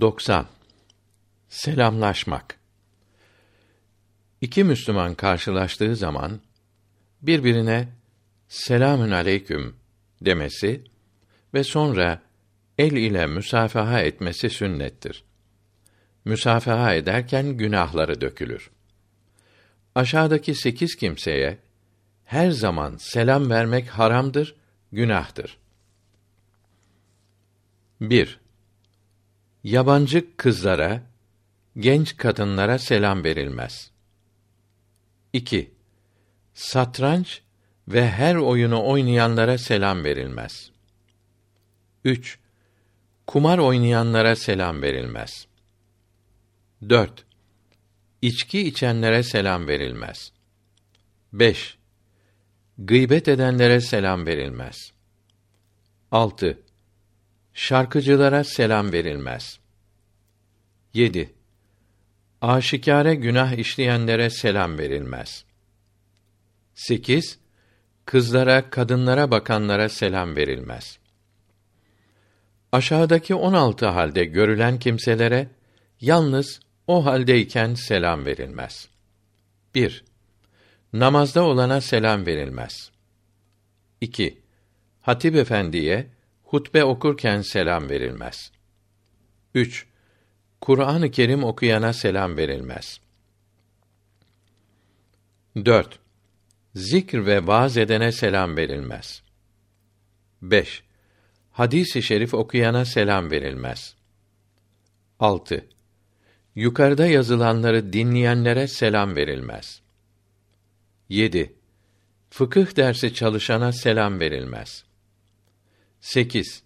90 Selamlaşmak İki Müslüman karşılaştığı zaman birbirine selamün aleyküm demesi ve sonra el ile müsafaha etmesi sünnettir. Müsafaha ederken günahları dökülür. Aşağıdaki sekiz kimseye her zaman selam vermek haramdır, günahtır. 1. Yabancı kızlara, genç kadınlara selam verilmez. 2. Satranç ve her oyunu oynayanlara selam verilmez. 3. Kumar oynayanlara selam verilmez. 4. İçki içenlere selam verilmez. 5. Gıybet edenlere selam verilmez. 6. Şarkıcılara selam verilmez. 7. Aşikare günah işleyenlere selam verilmez. 8. Kızlara, kadınlara bakanlara selam verilmez. Aşağıdaki 16 halde görülen kimselere yalnız o haldeyken selam verilmez. 1. Namazda olana selam verilmez. 2. Hatip efendiye hutbe okurken selam verilmez. 3. Kur'an-ı Kerim okuyana selam verilmez. 4. Zikr ve vaaz edene selam verilmez. 5. Hadis-i şerif okuyana selam verilmez. 6. Yukarıda yazılanları dinleyenlere selam verilmez. 7. Fıkıh dersi çalışana selam verilmez. 8.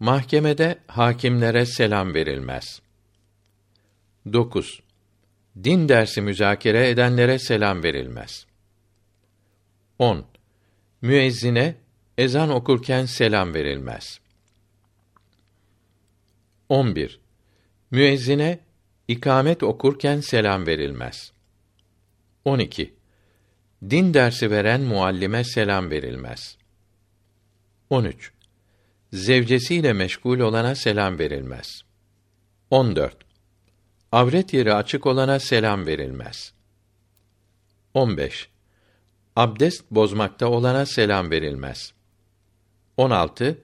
Mahkemede hakimlere selam verilmez. 9. Din dersi müzakere edenlere selam verilmez. 10. Müezzine ezan okurken selam verilmez. 11. Müezzine ikamet okurken selam verilmez. 12. Din dersi veren muallime selam verilmez. 13. Zevcesiyle meşgul olana selam verilmez. 14. Avret yeri açık olana selam verilmez. 15. Abdest bozmakta olana selam verilmez. 16.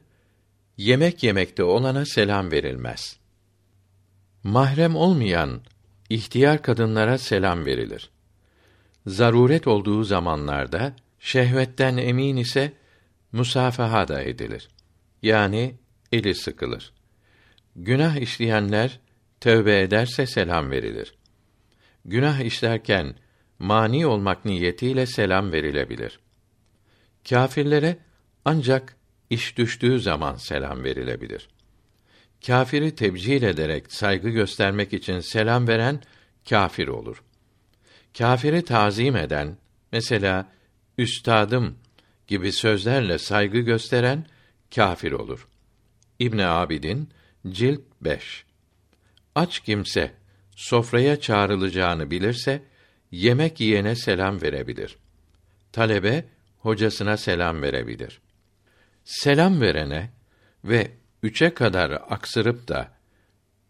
Yemek yemekte olana selam verilmez. Mahrem olmayan ihtiyar kadınlara selam verilir. Zaruret olduğu zamanlarda şehvetten emin ise musafaha da edilir. Yani eli sıkılır. Günah işleyenler tövbe ederse selam verilir. Günah işlerken mani olmak niyetiyle selam verilebilir. Kâfirlere ancak iş düştüğü zaman selam verilebilir. Kâfiri tebcil ederek saygı göstermek için selam veren kâfir olur. Kâfiri tazim eden, mesela üstadım gibi sözlerle saygı gösteren kâfir olur. İbn Abidin cilt 5. Aç kimse sofraya çağrılacağını bilirse yemek yiyene selam verebilir. Talebe hocasına selam verebilir. Selam verene ve üçe kadar aksırıp da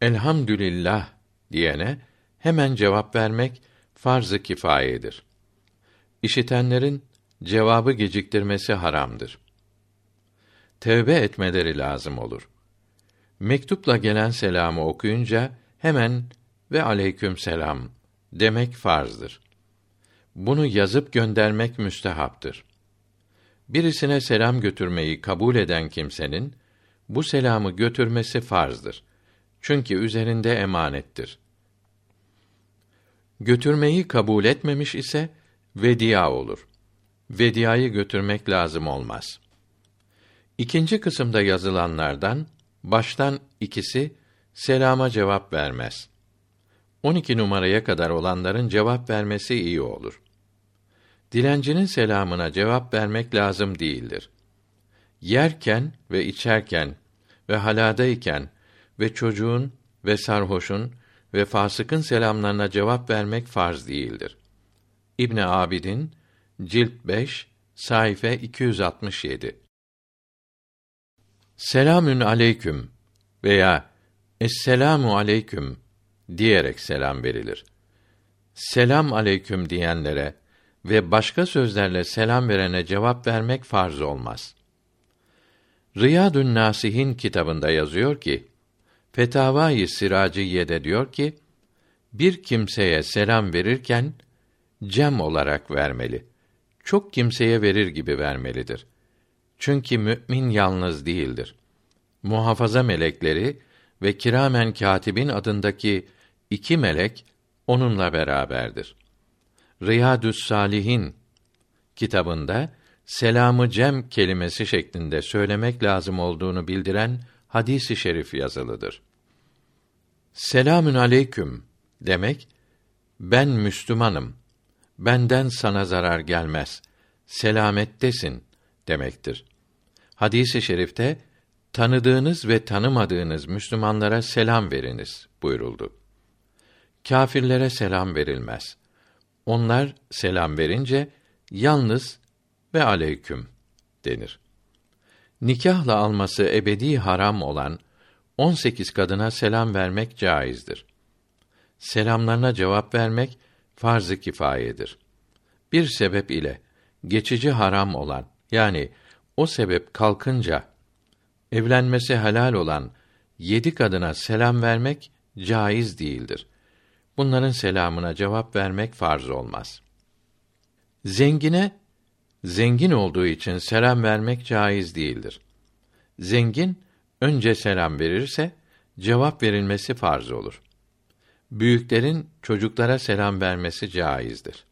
elhamdülillah diyene hemen cevap vermek farz-ı kifayedir. İşitenlerin cevabı geciktirmesi haramdır. Tevbe etmeleri lazım olur. Mektupla gelen selamı okuyunca hemen ve aleyküm selam demek farzdır. Bunu yazıp göndermek müstehaptır. Birisine selam götürmeyi kabul eden kimsenin bu selamı götürmesi farzdır. Çünkü üzerinde emanettir. Götürmeyi kabul etmemiş ise vedia olur. Vediayı götürmek lazım olmaz. İkinci kısımda yazılanlardan baştan ikisi selama cevap vermez. 12 numaraya kadar olanların cevap vermesi iyi olur. Dilencinin selamına cevap vermek lazım değildir. Yerken ve içerken ve haladayken ve çocuğun ve sarhoşun ve fasıkın selamlarına cevap vermek farz değildir. İbn Abidin cilt 5 sayfa 267 Selamün aleyküm veya Esselamu aleyküm diyerek selam verilir. Selam aleyküm diyenlere ve başka sözlerle selam verene cevap vermek farz olmaz. Riyadun Nasihin kitabında yazıyor ki, Fetavai Siraciye'de diyor ki, bir kimseye selam verirken cem olarak vermeli. Çok kimseye verir gibi vermelidir. Çünkü mümin yalnız değildir. Muhafaza melekleri ve kiramen katibin adındaki iki melek onunla beraberdir. Riyadü's Salihin kitabında selamı cem kelimesi şeklinde söylemek lazım olduğunu bildiren hadisi şerif yazılıdır. Selamün aleyküm demek ben Müslümanım. Benden sana zarar gelmez. Selamettesin demektir. Hadisi şerifte tanıdığınız ve tanımadığınız Müslümanlara selam veriniz buyuruldu. Kâfirlere selam verilmez. Onlar selam verince yalnız ve aleyküm denir. Nikahla alması ebedi haram olan 18 kadına selam vermek caizdir. Selamlarına cevap vermek farz-ı kifayedir. Bir sebep ile geçici haram olan yani o sebep kalkınca evlenmesi helal olan yedi kadına selam vermek caiz değildir. Bunların selamına cevap vermek farz olmaz. Zengine zengin olduğu için selam vermek caiz değildir. Zengin önce selam verirse cevap verilmesi farz olur. Büyüklerin çocuklara selam vermesi caizdir.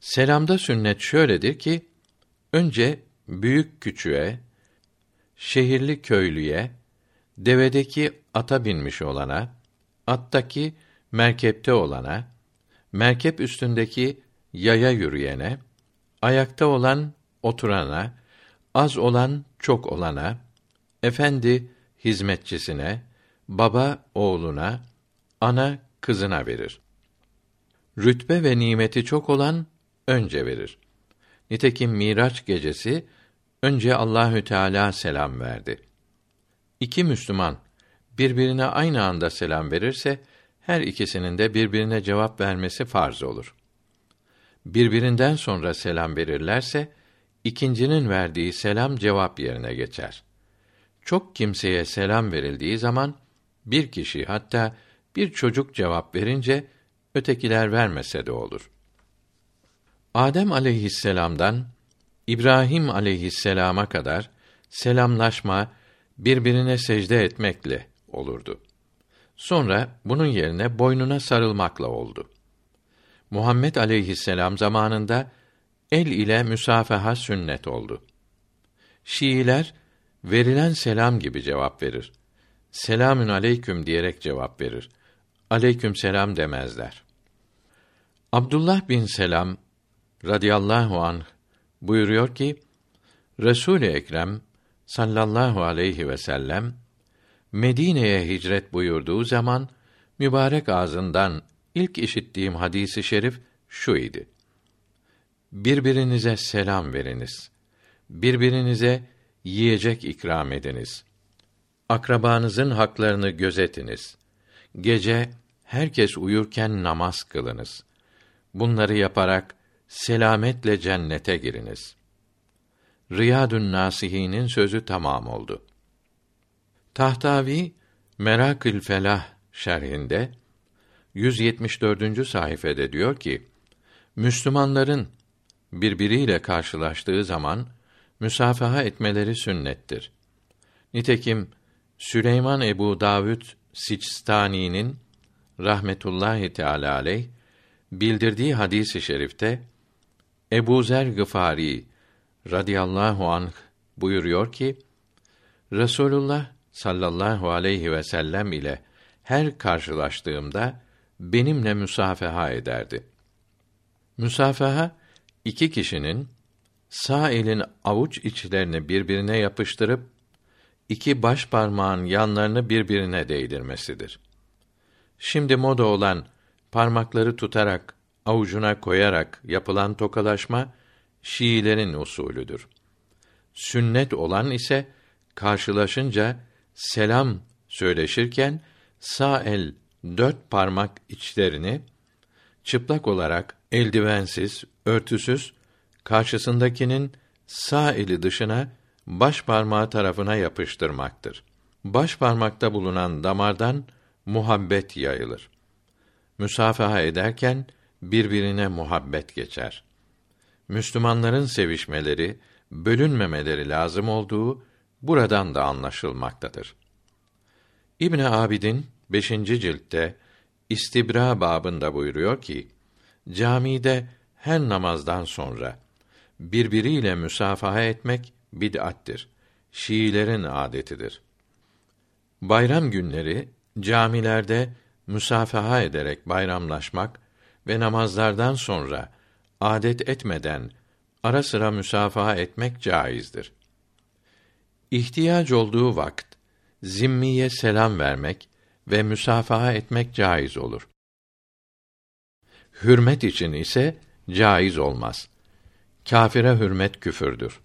Selamda sünnet şöyledir ki önce büyük küçüğe, şehirli köylüye, devedeki ata binmiş olana, attaki merkepte olana, merkep üstündeki yaya yürüyene, ayakta olan oturana, az olan çok olana, efendi hizmetçisine, baba oğluna, ana kızına verir. Rütbe ve nimeti çok olan önce verir. Nitekim Miraç gecesi önce Allahü Teala selam verdi. İki Müslüman birbirine aynı anda selam verirse her ikisinin de birbirine cevap vermesi farz olur. Birbirinden sonra selam verirlerse ikincinin verdiği selam cevap yerine geçer. Çok kimseye selam verildiği zaman bir kişi hatta bir çocuk cevap verince ötekiler vermese de olur. Adem aleyhisselam'dan İbrahim aleyhisselama kadar selamlaşma birbirine secde etmekle olurdu. Sonra bunun yerine boynuna sarılmakla oldu. Muhammed aleyhisselam zamanında el ile müsafaha sünnet oldu. Şiiler verilen selam gibi cevap verir. Selamün aleyküm diyerek cevap verir. Aleyküm selam demezler. Abdullah bin Selam radıyallahu anh buyuruyor ki Resul-i Ekrem sallallahu aleyhi ve sellem Medine'ye hicret buyurduğu zaman mübarek ağzından ilk işittiğim hadisi şerif şu idi. Birbirinize selam veriniz. Birbirinize yiyecek ikram ediniz. Akrabanızın haklarını gözetiniz. Gece herkes uyurken namaz kılınız. Bunları yaparak selametle cennete giriniz. Riyadun Nasihin'in sözü tamam oldu. Tahtavi Merakül Felah şerhinde 174. sayfede diyor ki: Müslümanların birbiriyle karşılaştığı zaman müsafaha etmeleri sünnettir. Nitekim Süleyman Ebu Davud Sicstani'nin rahmetullahi teala aleyh bildirdiği hadisi şerifte Ebu Zer Gıfari radıyallahu anh buyuruyor ki Resulullah sallallahu aleyhi ve sellem ile her karşılaştığımda benimle müsafaha ederdi. Müsafaha iki kişinin sağ elin avuç içlerini birbirine yapıştırıp iki baş parmağın yanlarını birbirine değdirmesidir. Şimdi moda olan parmakları tutarak avucuna koyarak yapılan tokalaşma Şiilerin usulüdür. Sünnet olan ise karşılaşınca selam söyleşirken sağ el dört parmak içlerini çıplak olarak eldivensiz, örtüsüz karşısındakinin sağ eli dışına baş parmağı tarafına yapıştırmaktır. Baş parmakta bulunan damardan muhabbet yayılır. Müsafaha ederken birbirine muhabbet geçer. Müslümanların sevişmeleri, bölünmemeleri lazım olduğu buradan da anlaşılmaktadır. İbn Abidin 5. ciltte İstibra babında buyuruyor ki: Camide her namazdan sonra birbiriyle müsafaha etmek bid'attir. Şiilerin adetidir. Bayram günleri camilerde müsafaha ederek bayramlaşmak ve namazlardan sonra adet etmeden ara sıra müsafaha etmek caizdir. İhtiyaç olduğu vakit zimmiye selam vermek ve müsafaha etmek caiz olur. Hürmet için ise caiz olmaz. Kafire hürmet küfürdür.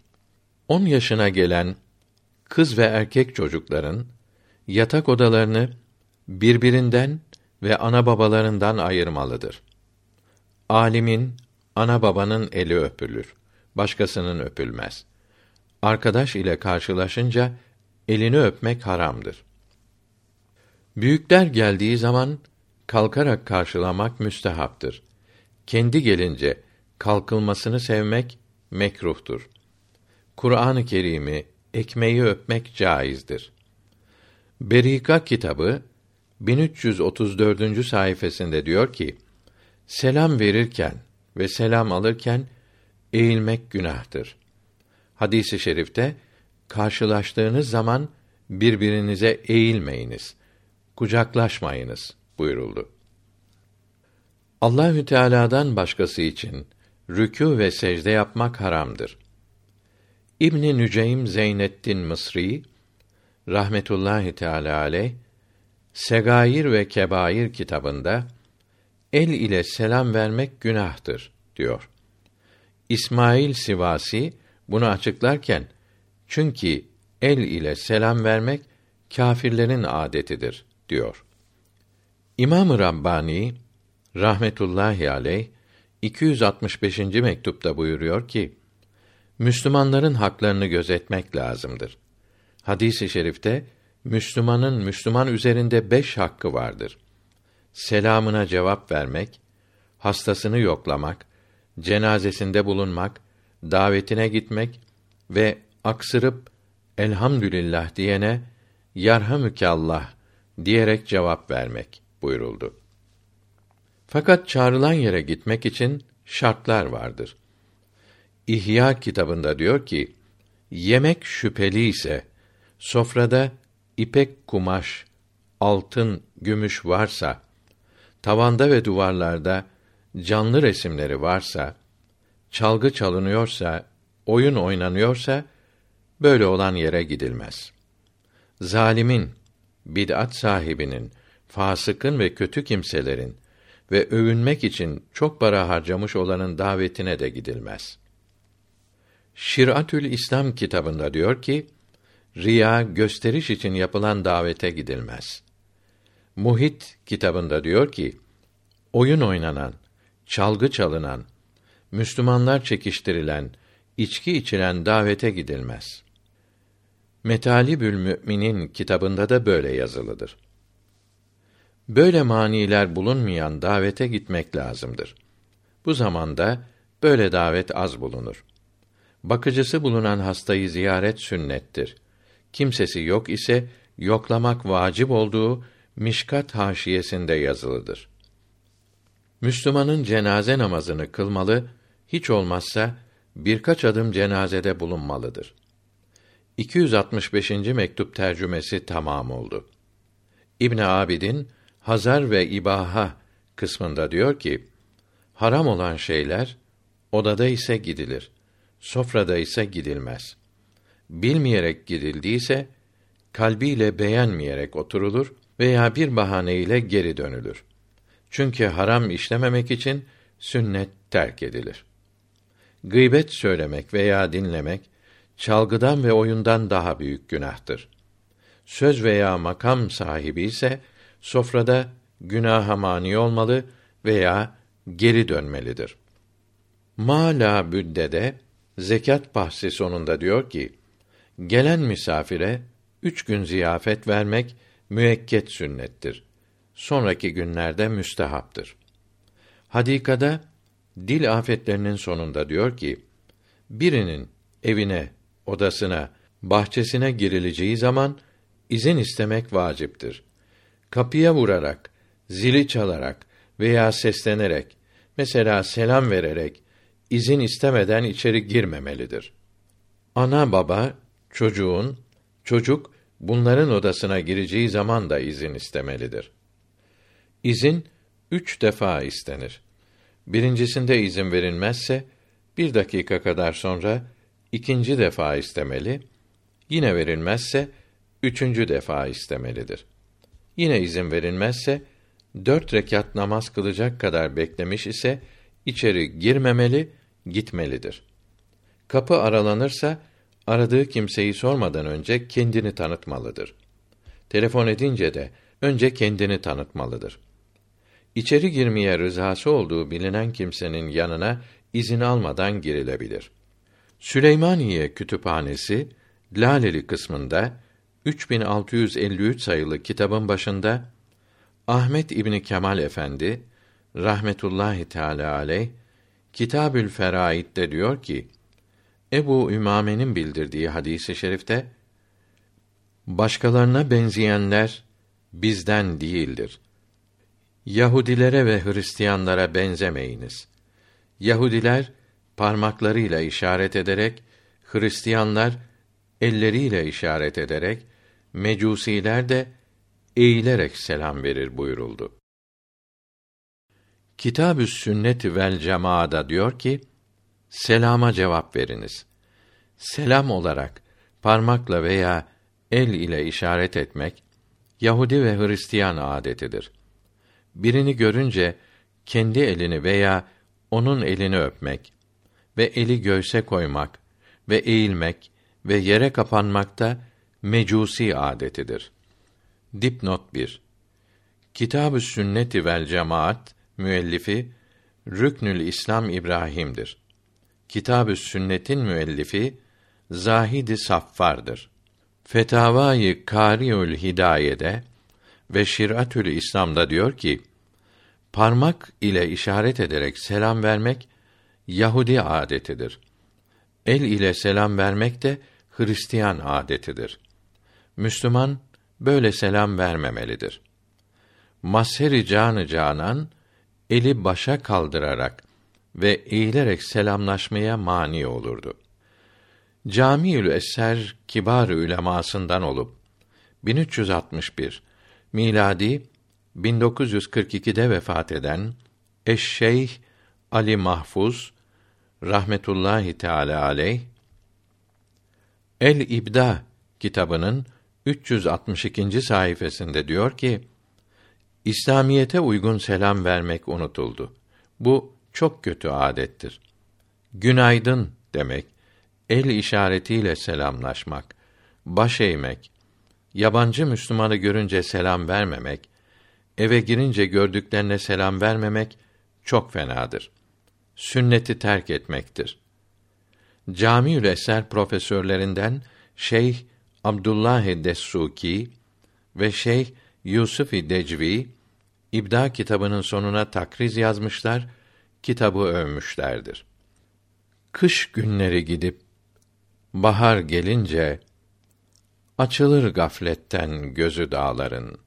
10 yaşına gelen kız ve erkek çocukların yatak odalarını birbirinden ve ana babalarından ayırmalıdır. Alimin, ana babanın eli öpülür. Başkasının öpülmez. Arkadaş ile karşılaşınca elini öpmek haramdır. Büyükler geldiği zaman kalkarak karşılamak müstehaptır. Kendi gelince kalkılmasını sevmek mekruhtur. Kur'an-ı Kerim'i, ekmeği öpmek caizdir. Berika kitabı 1334. sayfasında diyor ki: Selam verirken ve selam alırken eğilmek günahtır. Hadisi i şerifte karşılaştığınız zaman birbirinize eğilmeyiniz, kucaklaşmayınız buyuruldu. Allahü Teala'dan başkası için rükû ve secde yapmak haramdır. İbn Nüceym Zeynettin Mısri rahmetullahi teala aleyh Segair ve Kebair kitabında el ile selam vermek günahtır diyor. İsmail Sivasi bunu açıklarken çünkü el ile selam vermek kâfirlerin adetidir diyor. İmam-ı Rabbani rahmetullahi aleyh 265. mektupta buyuruyor ki Müslümanların haklarını gözetmek lazımdır. Hadis-i şerifte Müslümanın Müslüman üzerinde beş hakkı vardır. Selamına cevap vermek, hastasını yoklamak, cenazesinde bulunmak, davetine gitmek ve aksırıp elhamdülillah diyene yarhamükallah diyerek cevap vermek buyuruldu. Fakat çağrılan yere gitmek için şartlar vardır. İhya kitabında diyor ki, yemek şüpheli ise, sofrada ipek kumaş, altın, gümüş varsa, tavanda ve duvarlarda canlı resimleri varsa, çalgı çalınıyorsa, oyun oynanıyorsa, böyle olan yere gidilmez. Zalimin, bid'at sahibinin, fasıkın ve kötü kimselerin ve övünmek için çok para harcamış olanın davetine de gidilmez. Şiratül İslam kitabında diyor ki, riya gösteriş için yapılan davete gidilmez. Muhit kitabında diyor ki, oyun oynanan, çalgı çalınan, Müslümanlar çekiştirilen, içki içilen davete gidilmez. Metalibül Mü'minin kitabında da böyle yazılıdır. Böyle maniler bulunmayan davete gitmek lazımdır. Bu zamanda böyle davet az bulunur. Bakıcısı bulunan hastayı ziyaret sünnettir. Kimsesi yok ise yoklamak vacip olduğu Mişkat haşiyesinde yazılıdır. Müslümanın cenaze namazını kılmalı, hiç olmazsa birkaç adım cenazede bulunmalıdır. 265. mektup tercümesi tamam oldu. İbn Abidin Hazar ve İbaha kısmında diyor ki: Haram olan şeyler odada ise gidilir. Sofrada ise gidilmez. Bilmeyerek gidildiyse kalbiyle beğenmeyerek oturulur veya bir bahane ile geri dönülür. Çünkü haram işlememek için sünnet terk edilir. Gıybet söylemek veya dinlemek çalgıdan ve oyundan daha büyük günahtır. Söz veya makam sahibi ise sofrada günaha mani olmalı veya geri dönmelidir. Mala büddede zekat bahsi sonunda diyor ki, gelen misafire üç gün ziyafet vermek müekket sünnettir. Sonraki günlerde müstehaptır. Hadikada dil afetlerinin sonunda diyor ki, birinin evine, odasına, bahçesine girileceği zaman izin istemek vaciptir. Kapıya vurarak, zili çalarak veya seslenerek, mesela selam vererek izin istemeden içeri girmemelidir. Ana baba çocuğun, çocuk bunların odasına gireceği zaman da izin istemelidir. İzin üç defa istenir. Birincisinde izin verilmezse, bir dakika kadar sonra ikinci defa istemeli, yine verilmezse, üçüncü defa istemelidir. Yine izin verilmezse, dört rekat namaz kılacak kadar beklemiş ise, içeri girmemeli, gitmelidir. Kapı aralanırsa, aradığı kimseyi sormadan önce kendini tanıtmalıdır. Telefon edince de önce kendini tanıtmalıdır. İçeri girmeye rızası olduğu bilinen kimsenin yanına izin almadan girilebilir. Süleymaniye Kütüphanesi Laleli kısmında 3653 sayılı kitabın başında Ahmet İbni Kemal Efendi rahmetullahi teala aleyh Kitabül Feraid'de diyor ki Ebu Ümame'nin bildirdiği hadisi şerifte başkalarına benzeyenler bizden değildir. Yahudilere ve Hristiyanlara benzemeyiniz. Yahudiler parmaklarıyla işaret ederek, Hristiyanlar elleriyle işaret ederek, Mecusiler de eğilerek selam verir buyuruldu. Kitabü Sünnet vel Cemaada diyor ki: Selama cevap veriniz. Selam olarak parmakla veya el ile işaret etmek Yahudi ve Hristiyan adetidir. Birini görünce kendi elini veya onun elini öpmek ve eli göğse koymak ve eğilmek ve yere kapanmakta mecusi adetidir. Dipnot 1. Kitab-ı Sünneti vel Cemaat müellifi Rüknül İslam İbrahim'dir. Kitab-ı Sünnet'in müellifi Zahid-i Saffar'dır. Fetavai Kariül Hidaye'de ve Şiratül İslam'da diyor ki: Parmak ile işaret ederek selam vermek Yahudi adetidir. El ile selam vermek de Hristiyan adetidir. Müslüman böyle selam vermemelidir. Maseri canı canan eli başa kaldırarak ve eğilerek selamlaşmaya mani olurdu. Camiül Eser kibar ülemasından olup 1361 miladi 1942'de vefat eden Eşşeyh Ali Mahfuz rahmetullahi teala aleyh El İbda kitabının 362. sayfasında diyor ki: İslamiyete uygun selam vermek unutuldu. Bu çok kötü adettir. Günaydın demek, el işaretiyle selamlaşmak, baş eğmek, yabancı Müslümanı görünce selam vermemek, eve girince gördüklerine selam vermemek çok fenadır. Sünneti terk etmektir. Camiül Eser profesörlerinden Şeyh Abdullah Dessuki ve Şeyh Yusuf Decvi İbda kitabının sonuna takriz yazmışlar, kitabı övmüşlerdir. Kış günleri gidip bahar gelince açılır gafletten gözü dağların.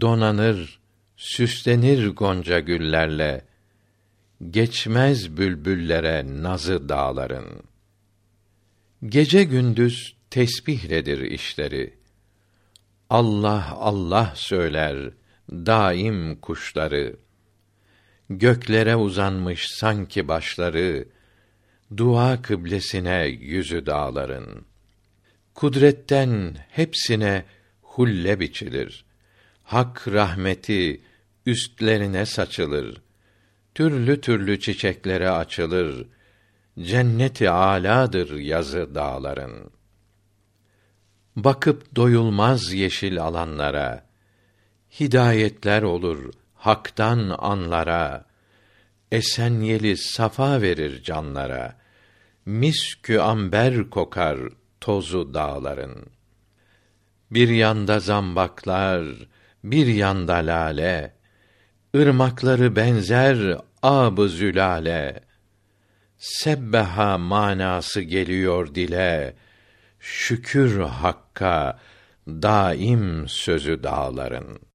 Donanır, süslenir gonca güllerle geçmez bülbüllere nazı dağların. Gece gündüz tesbihledir işleri. Allah Allah söyler daim kuşları. Göklere uzanmış sanki başları, dua kıblesine yüzü dağların. Kudretten hepsine hulle biçilir. Hak rahmeti üstlerine saçılır. Türlü türlü çiçeklere açılır. Cenneti aladır yazı dağların. Bakıp doyulmaz yeşil alanlara, hidayetler olur haktan anlara. Esen yeli safa verir canlara. Miskü amber kokar tozu dağların. Bir yanda zambaklar, bir yanda lale, ırmakları benzer ab zülale. Sebbeha manası geliyor dile, şükür hakka daim sözü dağların.